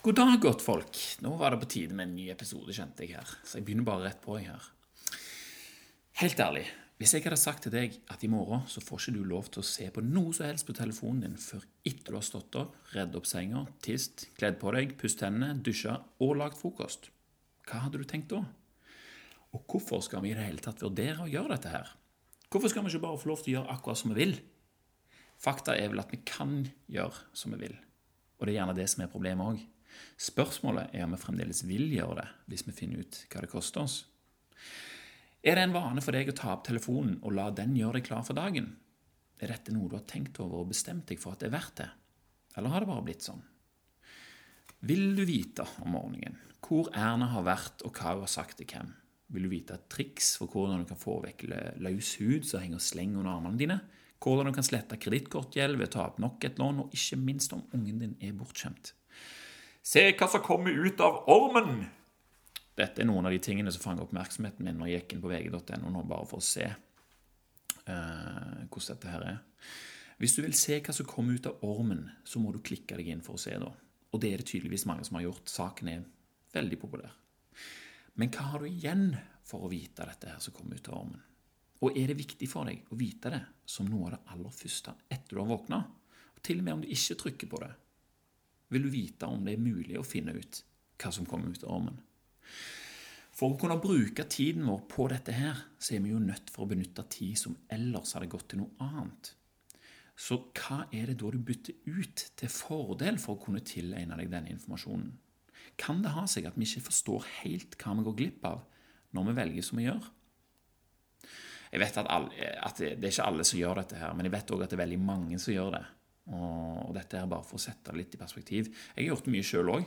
God dag, godtfolk. Nå var det på tide med en ny episode, kjente jeg her. Så jeg begynner bare rett på, jeg her. Helt ærlig, hvis jeg hadde sagt til deg at i morgen så får ikke du lov til å se på noe som helst på telefonen din før etter du har stått opp, redd opp senga, tist, kledd på deg, pusset tennene, dusja og lagd frokost, hva hadde du tenkt da? Og hvorfor skal vi i det hele tatt vurdere å gjøre dette her? Hvorfor skal vi ikke bare få lov til å gjøre akkurat som vi vil? Fakta er vel at vi kan gjøre som vi vil, og det er gjerne det som er problemet òg. Spørsmålet er om vi fremdeles vil gjøre det, hvis vi finner ut hva det koster oss. Er det en vane for deg å ta opp telefonen og la den gjøre deg klar for dagen? Er dette noe du har tenkt over og bestemt deg for at det er verdt det? Eller har det bare blitt sånn? Vil du vite om morgenen hvor Erna har vært og hva hun har sagt til hvem? Vil du vite et triks for hvordan du kan få vekk løs hud som henger sleng under armene dine? Hvordan du kan slette kredittkortgjeld ved å ta opp nok et lån, og ikke minst om ungen din er bortskjemt? Se hva som kommer ut av ormen! Dette er noen av de tingene som fanger oppmerksomheten min når jeg gikk inn på vg.no nå, bare for å se uh, hvordan dette her er. Hvis du vil se hva som kommer ut av ormen, så må du klikke deg inn for å se det. Og det er det tydeligvis mange som har gjort. Saken er veldig populær. Men hva har du igjen for å vite dette her som kommer ut av ormen? Og er det viktig for deg å vite det som noe av det aller første etter du har våkna? Til og med om du ikke trykker på det, vil du vite om det er mulig å finne ut hva som kommer ut av ormen. For å kunne bruke tiden vår på dette her, så er vi jo nødt for å benytte tid som ellers hadde gått til noe annet. Så hva er det da du bytter ut til fordel for å kunne tilegne deg denne informasjonen? Kan det ha seg at vi ikke forstår helt hva vi går glipp av når vi velger som vi gjør? Jeg vet at, alle, at det er ikke alle som gjør dette, her, men jeg vet òg at det er veldig mange som gjør det. Og dette er bare for å sette det litt i perspektiv. Jeg har gjort mye sjøl òg.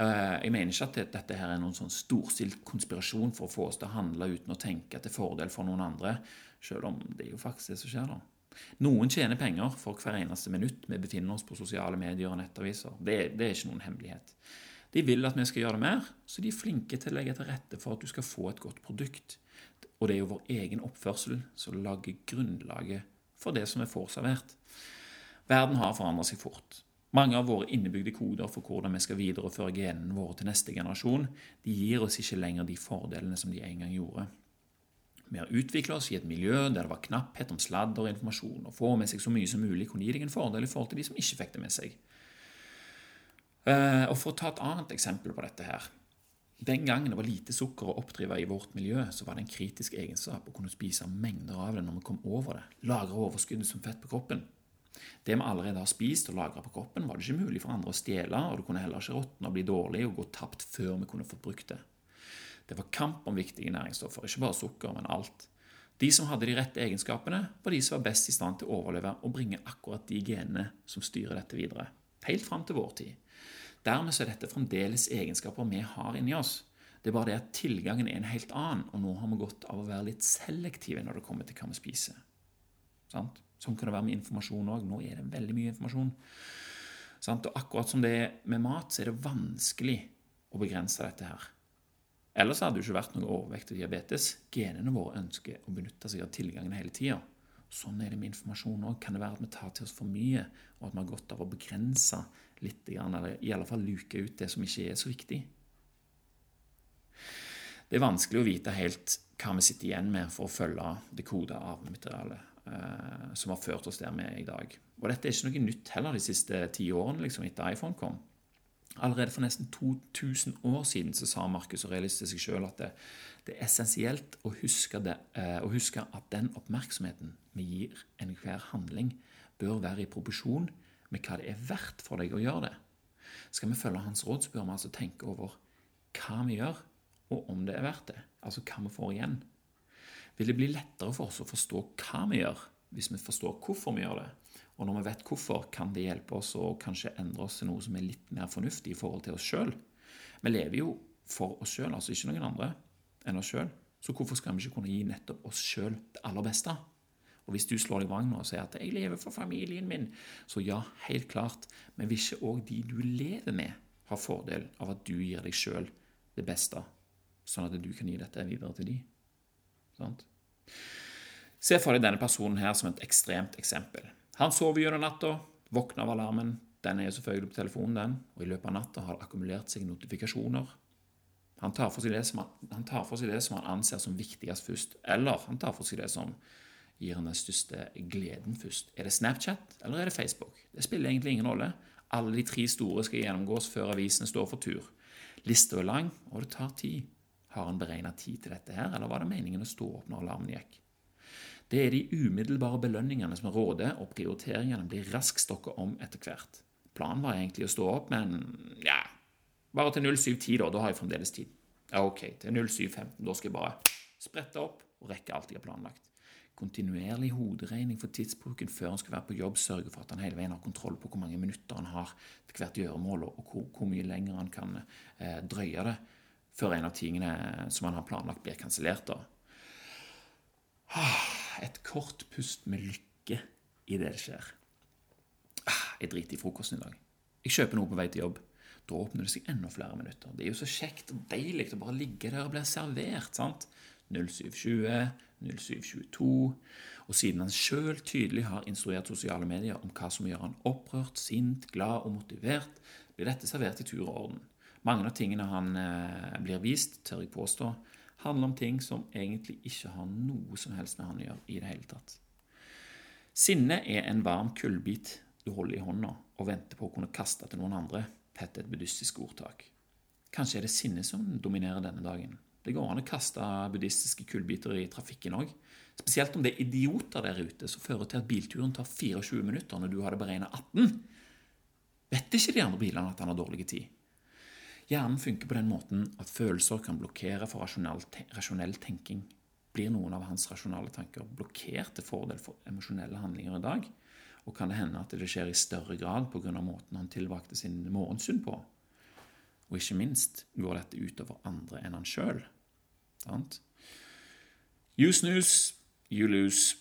Eh, jeg mener ikke at dette her er noen sånn storstilt konspirasjon for å få oss til å handle uten å tenke til fordel for noen andre, selv om det er jo faktisk det som skjer. da. Noen tjener penger for hver eneste minutt vi befinner oss på sosiale medier og nettaviser. Det, det er ikke noen hemmelighet. De vil at vi skal gjøre det mer, så de er flinke til å legge til rette for at du skal få et godt produkt. Og det er jo vår egen oppførsel som lager grunnlaget for det som vi får servert. Verden har forandret seg fort. Mange av våre innebygde koder for hvordan vi skal videreføre genene våre til neste generasjon, de gir oss ikke lenger de fordelene som de en gang gjorde. Vi har utvikla oss i et miljø der det var knapphet om sladder og informasjon, og få med seg så mye som mulig kunne gi deg en fordel i forhold til de som ikke fikk det med seg. Eh, og For å ta et annet eksempel på dette her. Den gangen det var lite sukker å oppdrive i vårt miljø, så var det en kritisk egenskap å kunne spise mengder av det når vi kom over det, lagre overskuddet som fett på kroppen. Det vi allerede har spist og lagra på kroppen, var det ikke mulig for andre å stjele, og det kunne heller ikke råtne og bli dårlig og gå tapt før vi kunne fått brukt det. Det var kamp om viktige næringsstoffer, ikke bare sukker, men alt. De som hadde de rette egenskapene, var de som var best i stand til å overleve og bringe akkurat de genene som styrer dette videre. Helt fram til vår tid. Dermed er dette fremdeles egenskaper vi har inni oss. Det er bare det at tilgangen er en helt annen, og nå har vi gått av å være litt selektive når det kommer til hva vi spiser. Sant? Sånn kan det være med informasjon òg. Nå er det veldig mye informasjon. Og akkurat som det er med mat, så er det vanskelig å begrense dette her. Ellers hadde det ikke vært noe overvekt og diabetes. Genene våre ønsker å benytte seg av tilgangen hele tida. Sånn er det med informasjon òg. Kan det være at vi tar til oss for mye, og at vi har godt av å begrense litt, eller i alle fall luke ut det som ikke er så viktig? Det er vanskelig å vite helt hva vi sitter igjen med for å følge det koda arvematerialet eh, som har ført oss der vi er i dag. Og dette er ikke noe nytt heller de siste ti årene liksom, etter iPhone kom. Allerede for nesten 2000 år siden så sa Markus Aurelius til seg sjøl at det, det, er essensielt å huske, det, eh, å huske, at den oppmerksomheten vi gir enhver handling, bør være i proporsjon med hva det er verdt for deg å gjøre det. Skal vi følge hans råd, så bør vi altså tenke over hva vi gjør, og om det er verdt det. Altså hva vi får igjen vil det bli lettere for oss å forstå hva vi gjør, hvis vi forstår hvorfor vi gjør det. Og når vi vet hvorfor, kan det hjelpe oss å kanskje endre oss til noe som er litt mer fornuftig i forhold til oss sjøl. Vi lever jo for oss sjøl, altså ikke noen andre enn oss sjøl. Så hvorfor skal vi ikke kunne gi nettopp oss sjøl det aller beste? Og Hvis du slår deg vrang og sier at 'jeg lever for familien min', så ja, helt klart, men vil ikke òg de du lever med, ha fordel av at du gir deg sjøl det beste, sånn at du kan gi dette videre til dem? Sant? Se for deg denne personen her som et ekstremt eksempel. Han sover gjennom natta, våkner av alarmen, Den er jo selvfølgelig på telefonen, den, og i løpet av natta har det akkumulert seg notifikasjoner. Han tar, for seg det som han, han tar for seg det som han anser som viktigst først, eller han tar for seg det som gir han den største gleden først. Er det Snapchat, eller er det Facebook? Det spiller egentlig ingen rolle. Alle de tre store skal gjennomgås før avisene står for tur. Lista er lang, og det tar tid. Har han beregna tid til dette her, eller var det meningen å stå opp når alarmen gikk? Det er de umiddelbare belønningene som råder, og prioriteringene blir raskt stokka om etter hvert. Planen var egentlig å stå opp, men ja, bare til 07.10, da. Da har jeg fremdeles tid. Ok, til 07.15. Da skal jeg bare sprette opp og rekke alt jeg har planlagt. Kontinuerlig hoderegning for tidsbruken før han skal være på jobb, sørger for at han hele veien har kontroll på hvor mange minutter han har til hvert gjøremål, og hvor, hvor mye lenger han kan eh, drøye det før en av tingene som han har planlagt, blir kansellert. Ah, et kort pust med lykke i det det skjer. Ah, jeg driter i frokosten i dag. Jeg kjøper noe på vei til jobb. Da åpner det seg enda flere minutter. Det er jo så kjekt og deilig å bare ligge der og bli servert. sant? 0720, 0722. Og siden han sjøl tydelig har instruert sosiale medier om hva som gjør han opprørt, sint, glad og motivert, blir dette servert i tur og orden. Mange av tingene han eh, blir vist, tør jeg påstå, handler om ting som egentlig ikke har noe som helst med han å gjøre i det hele tatt. Sinne er en varm kullbit du holder i hånda og venter på å kunne kaste til noen andre, heter et buddhistisk ordtak. Kanskje er det sinne som dominerer denne dagen. Det går an å kaste buddhistiske kullbiter i trafikken òg. Spesielt om det er idioter der ute som fører til at bilturen tar 24 minutter når du hadde beregna 18. Vet ikke de andre bilene at han har dårlig tid? Hjernen funker på den måten at følelser kan blokkere for rasjonell tenking. Blir noen av hans rasjonale tanker blokkert til fordel for emosjonelle handlinger i dag? Og kan det hende at det skjer i større grad pga. måten han tilbrakte sin morgensund på? Og ikke minst går dette utover andre enn han sjøl. You snooze, you lose.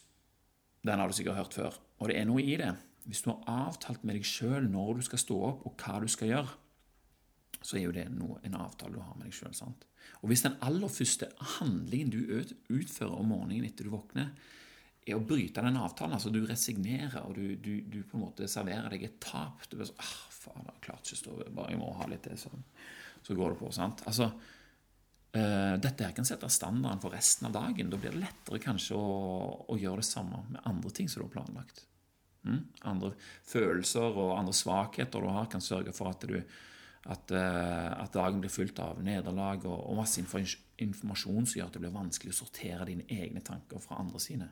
Den har du sikkert hørt før. Og det er noe i det. Hvis du har avtalt med deg sjøl når du skal stå opp, og hva du skal gjøre, så er jo det noe, en avtale du har med deg sjøl. Og hvis den aller første handlingen du utfører om morgenen etter du våkner, er å bryte den avtalen, altså du resignerer og du, du, du på en måte serverer deg et tap Du bare sånn ah, faen, jeg klarte ikke å stå bare jeg må ha litt til, så, så går det på. sant? Altså, uh, Dette her kan sette standarden for resten av dagen. Da blir det lettere kanskje å, å gjøre det samme med andre ting som du har planlagt. Mm? Andre følelser og andre svakheter du har, kan sørge for at, du, at, uh, at dagen blir fylt av nederlag og, og masse informasjon som gjør at det blir vanskelig å sortere dine egne tanker fra andre sine.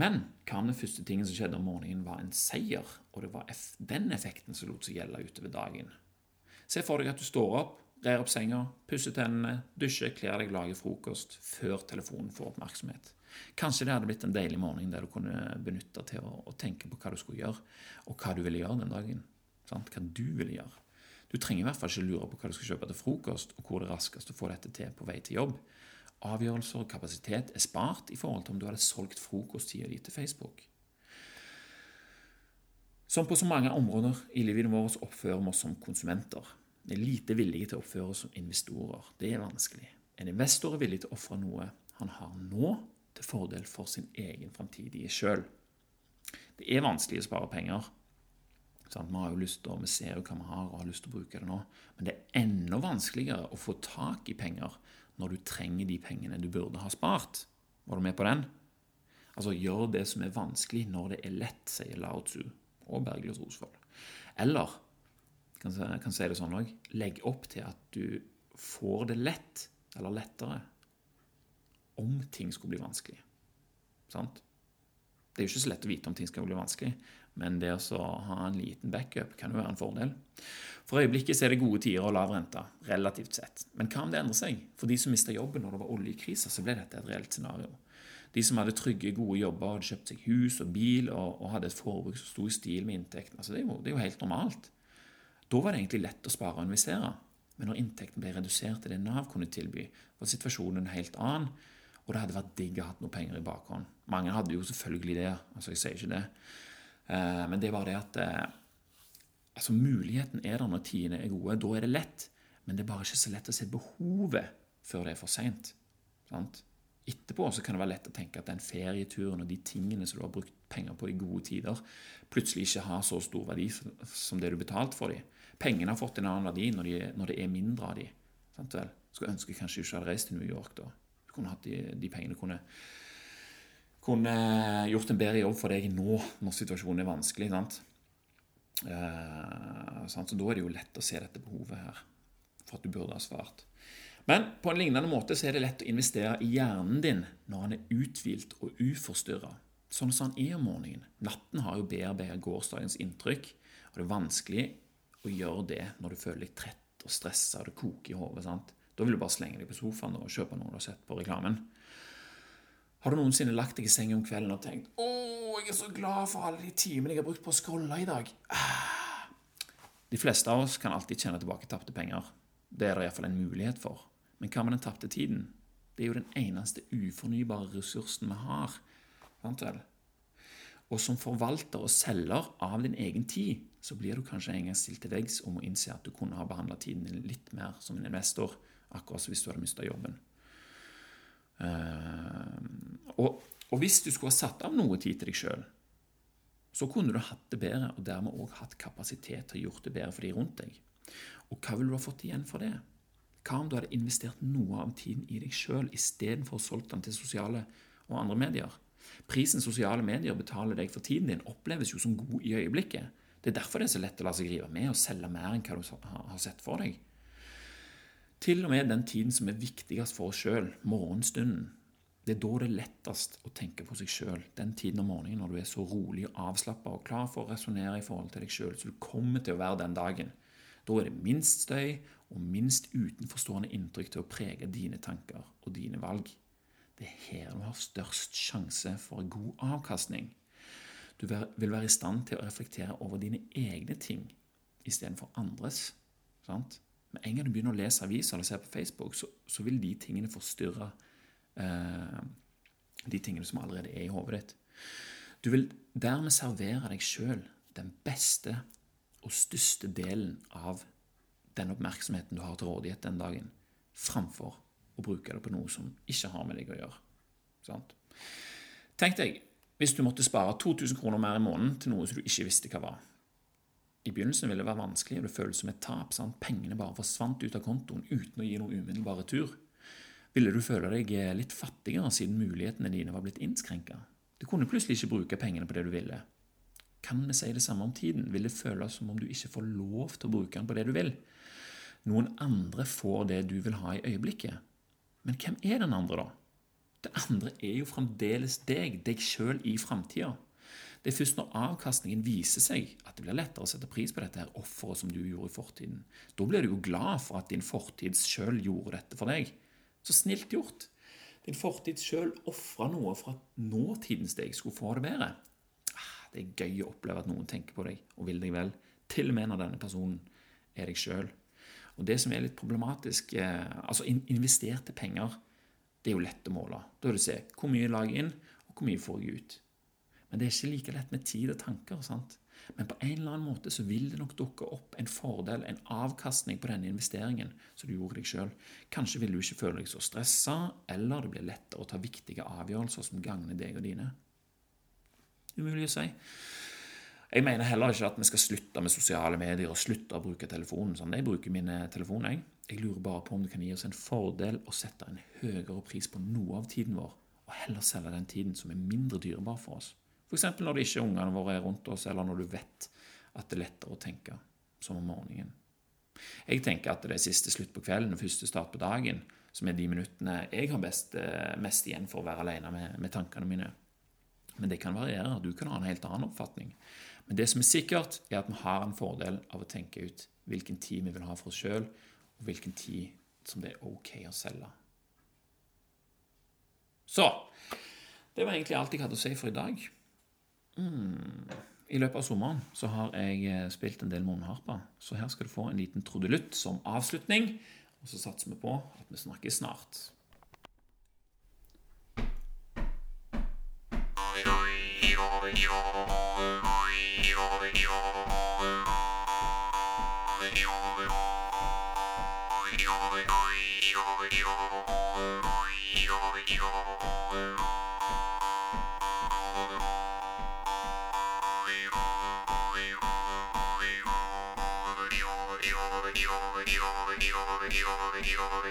Men hva om den første tingen som skjedde om morgenen, var en seier, og det var den effekten som lot seg gjelde utover dagen? Se for deg at du står opp, rer opp senga, pusser tennene, dusjer, kler deg, lager frokost før telefonen får oppmerksomhet. Kanskje det hadde blitt en deilig morgen der du kunne benytte til å, å, tenke på hva du skulle gjøre, og hva du ville gjøre den dagen. Sant? Hva du ville gjøre. Du trenger i hvert fall ikke lure på hva du skal kjøpe til frokost, og hvor det er raskest å få dette til på vei til jobb avgjørelser og kapasitet er spart i forhold til om du hadde solgt frokosttida di til Facebook. Som på så mange områder i livet vårt oppfører vi oss som konsumenter. Vi er lite villige til å oppføre oss som investorer. Det er vanskelig. En investor er villig til å ofre noe han har nå, til fordel for sin egen framtidige sjøl. Det er vanskelig å spare penger. Vi har jo lyst til, vi ser jo hva vi har og har lyst til å bruke det nå. Men det er enda vanskeligere å få tak i penger når du trenger de pengene du burde ha spart. Var du med på den? Altså, gjør det som er vanskelig, når det er lett, sier Lao Tzu og Bergljot Rosvold. Eller jeg kan si det sånn òg legg opp til at du får det lett, eller lettere, om ting skulle bli vanskelig. Sant? Det er jo ikke så lett å vite om ting skal bli vanskelig, men det å ha en liten backup kan jo være en fordel. For øyeblikket er det gode tider og lav rente, relativt sett. Men hva om det endrer seg? For de som mista jobben når det var oljekrise, så ble dette et reelt scenario. De som hadde trygge, gode jobber, hadde kjøpt seg hus og bil og, og hadde et forbruk som sto i stil med inntekten. Altså, det, er jo, det er jo helt normalt. Da var det egentlig lett å spare og investere. Men når inntekten ble redusert til det Nav kunne tilby, var situasjonen en helt annen. Og det hadde vært digg å ha noe penger i bakhånd. Mange hadde jo selvfølgelig det. altså jeg sier ikke det. Eh, men det er bare det at eh, altså Muligheten er der når tidene er gode. Da er det lett. Men det er bare ikke så lett å se behovet før det er for seint. Etterpå så kan det være lett å tenke at den ferieturen og de tingene som du har brukt penger på i gode tider, plutselig ikke har så stor verdi som det du betalte for dem. Pengene har fått en annen verdi når, de, når det er mindre av dem. Skulle ønske kanskje du ikke hadde reist til New York da. Du kunne hatt de, de pengene kunne, kunne gjort en bedre jobb for deg nå når situasjonen er vanskelig. sant? Eh, sant? Så da er det jo lett å se dette behovet her, for at du burde ha svart. Men på en lignende måte så er det lett å investere i hjernen din når han er uthvilt og uforstyrra. Sånn som han er om morgenen. Natten har jo bearbeidet gårsdagens inntrykk, og det er vanskelig å gjøre det når du føler deg trett og stressa og det koker i hodet. Da vil du bare slenge deg på sofaen og kjøpe noe du har sett på reklamen. Har du noensinne lagt deg i sengen om kvelden og tenkt 'Å, jeg er så glad for alle de timene jeg har brukt på å scrolle i dag'? Ah. De fleste av oss kan alltid kjenne tilbake tapte penger. Det er det iallfall en mulighet for. Men hva med den tapte tiden? Det er jo den eneste ufornybare ressursen vi har. Og som forvalter og selger av din egen tid, så blir du kanskje en gang stilt til veggs om å innse at du kunne ha behandla tiden din litt mer som en investor, akkurat som hvis du hadde mista jobben. Og, og, hvis du skulle ha satt av noe tid til deg sjøl, så kunne du hatt det bedre, og dermed òg hatt kapasitet til å gjort det bedre for de rundt deg. Og hva ville du ha fått igjen for det? Hva om du hadde investert noe av tiden i deg sjøl istedenfor å solgt den til sosiale og andre medier? Prisen sosiale medier betaler deg for tiden din, oppleves jo som god i øyeblikket. Det er derfor det er så lett å la seg rive med og selge mer enn hva du har sett for deg. Til og med den tiden som er viktigst for oss sjøl, morgenstunden, det er da det er lettest å tenke på seg sjøl. Den tiden om morgenen når du er så rolig og avslappa og klar for å resonnere i forhold til deg sjøl så du kommer til å være den dagen. Da er det minst støy og minst utenforstående inntrykk til å prege dine tanker og dine valg. Det er her du har størst sjanse for god avkastning. Du vil være i stand til å reflektere over dine egne ting istedenfor andres. Sant? Med en gang du begynner å lese aviser eller se på Facebook, så, så vil de tingene forstyrre eh, de tingene som allerede er i hodet ditt. Du vil dermed servere deg sjøl den beste og største delen av den oppmerksomheten du har til rådighet den dagen, framfor å bruke det på noe som ikke har med deg å gjøre. Sant? Tenk deg hvis du måtte spare 2000 kroner mer i måneden til noe som du ikke visste hva var. I begynnelsen ville det være vanskelig, og det føles som et tap. Sant? Pengene bare forsvant ut av kontoen uten å gi noen umiddelbar retur. Ville du føle deg litt fattigere siden mulighetene dine var blitt innskrenka? Du kunne plutselig ikke bruke pengene på det du ville. Kan vi si det samme om tiden? Vil det føles som om du ikke får lov til å bruke den på det du vil? Noen andre får det du vil ha i øyeblikket. Men hvem er den andre, da? Det andre er jo fremdeles deg, deg sjøl i framtida. Det er først når avkastningen viser seg at det blir lettere å sette pris på dette her offeret som du gjorde i fortiden. Da blir du jo glad for at din fortid sjøl gjorde dette for deg. Så snilt gjort. Din fortid sjøl ofra noe for at nåtidens deg skulle få det bedre. Ah, det er gøy å oppleve at noen tenker på deg og vil deg vel, til og med når denne personen er deg sjøl. Og det som er litt problematisk eh, Altså, investerte penger, det er jo lett å måle. Da vil du se hvor mye lager inn, og hvor mye får jeg ut. Men det er ikke like lett med tid og tanker. sant? Men på en eller annen måte så vil det nok dukke opp en fordel, en avkastning på denne investeringen som du gjorde deg sjøl. Kanskje vil du ikke føle deg så stressa, eller det blir lettere å ta viktige avgjørelser som gagner deg og dine. Umulig å si. Jeg mener heller ikke at vi skal slutte med sosiale medier og slutte å bruke telefonen. sånn. Jeg bruker mine telefoner. Jeg. jeg lurer bare på om det kan gi oss en fordel å sette en høyere pris på noe av tiden vår, og heller selge den tiden som er mindre dyrebar for oss. F.eks. når det ikke er ungene våre rundt oss, eller når du vet at det er lettere å tenke som om morgenen. Jeg tenker at det er siste slutt på kvelden og første start på dagen som er de minuttene jeg har best, eh, mest igjen for å være alene med, med tankene mine. Men det kan variere. Du kan ha en helt annen oppfatning. Men det som er sikkert, er at vi har en fordel av å tenke ut hvilken tid vi vil ha for oss sjøl, og hvilken tid som det er ok å selge. Så Det var egentlig alt jeg hadde å si for i dag. I løpet av sommeren så har jeg eh, spilt en del munnharper, så her skal du få en liten trudelutt som avslutning. Og så satser vi på at vi snakkes snart. Oi, oi, oi, oi, oi.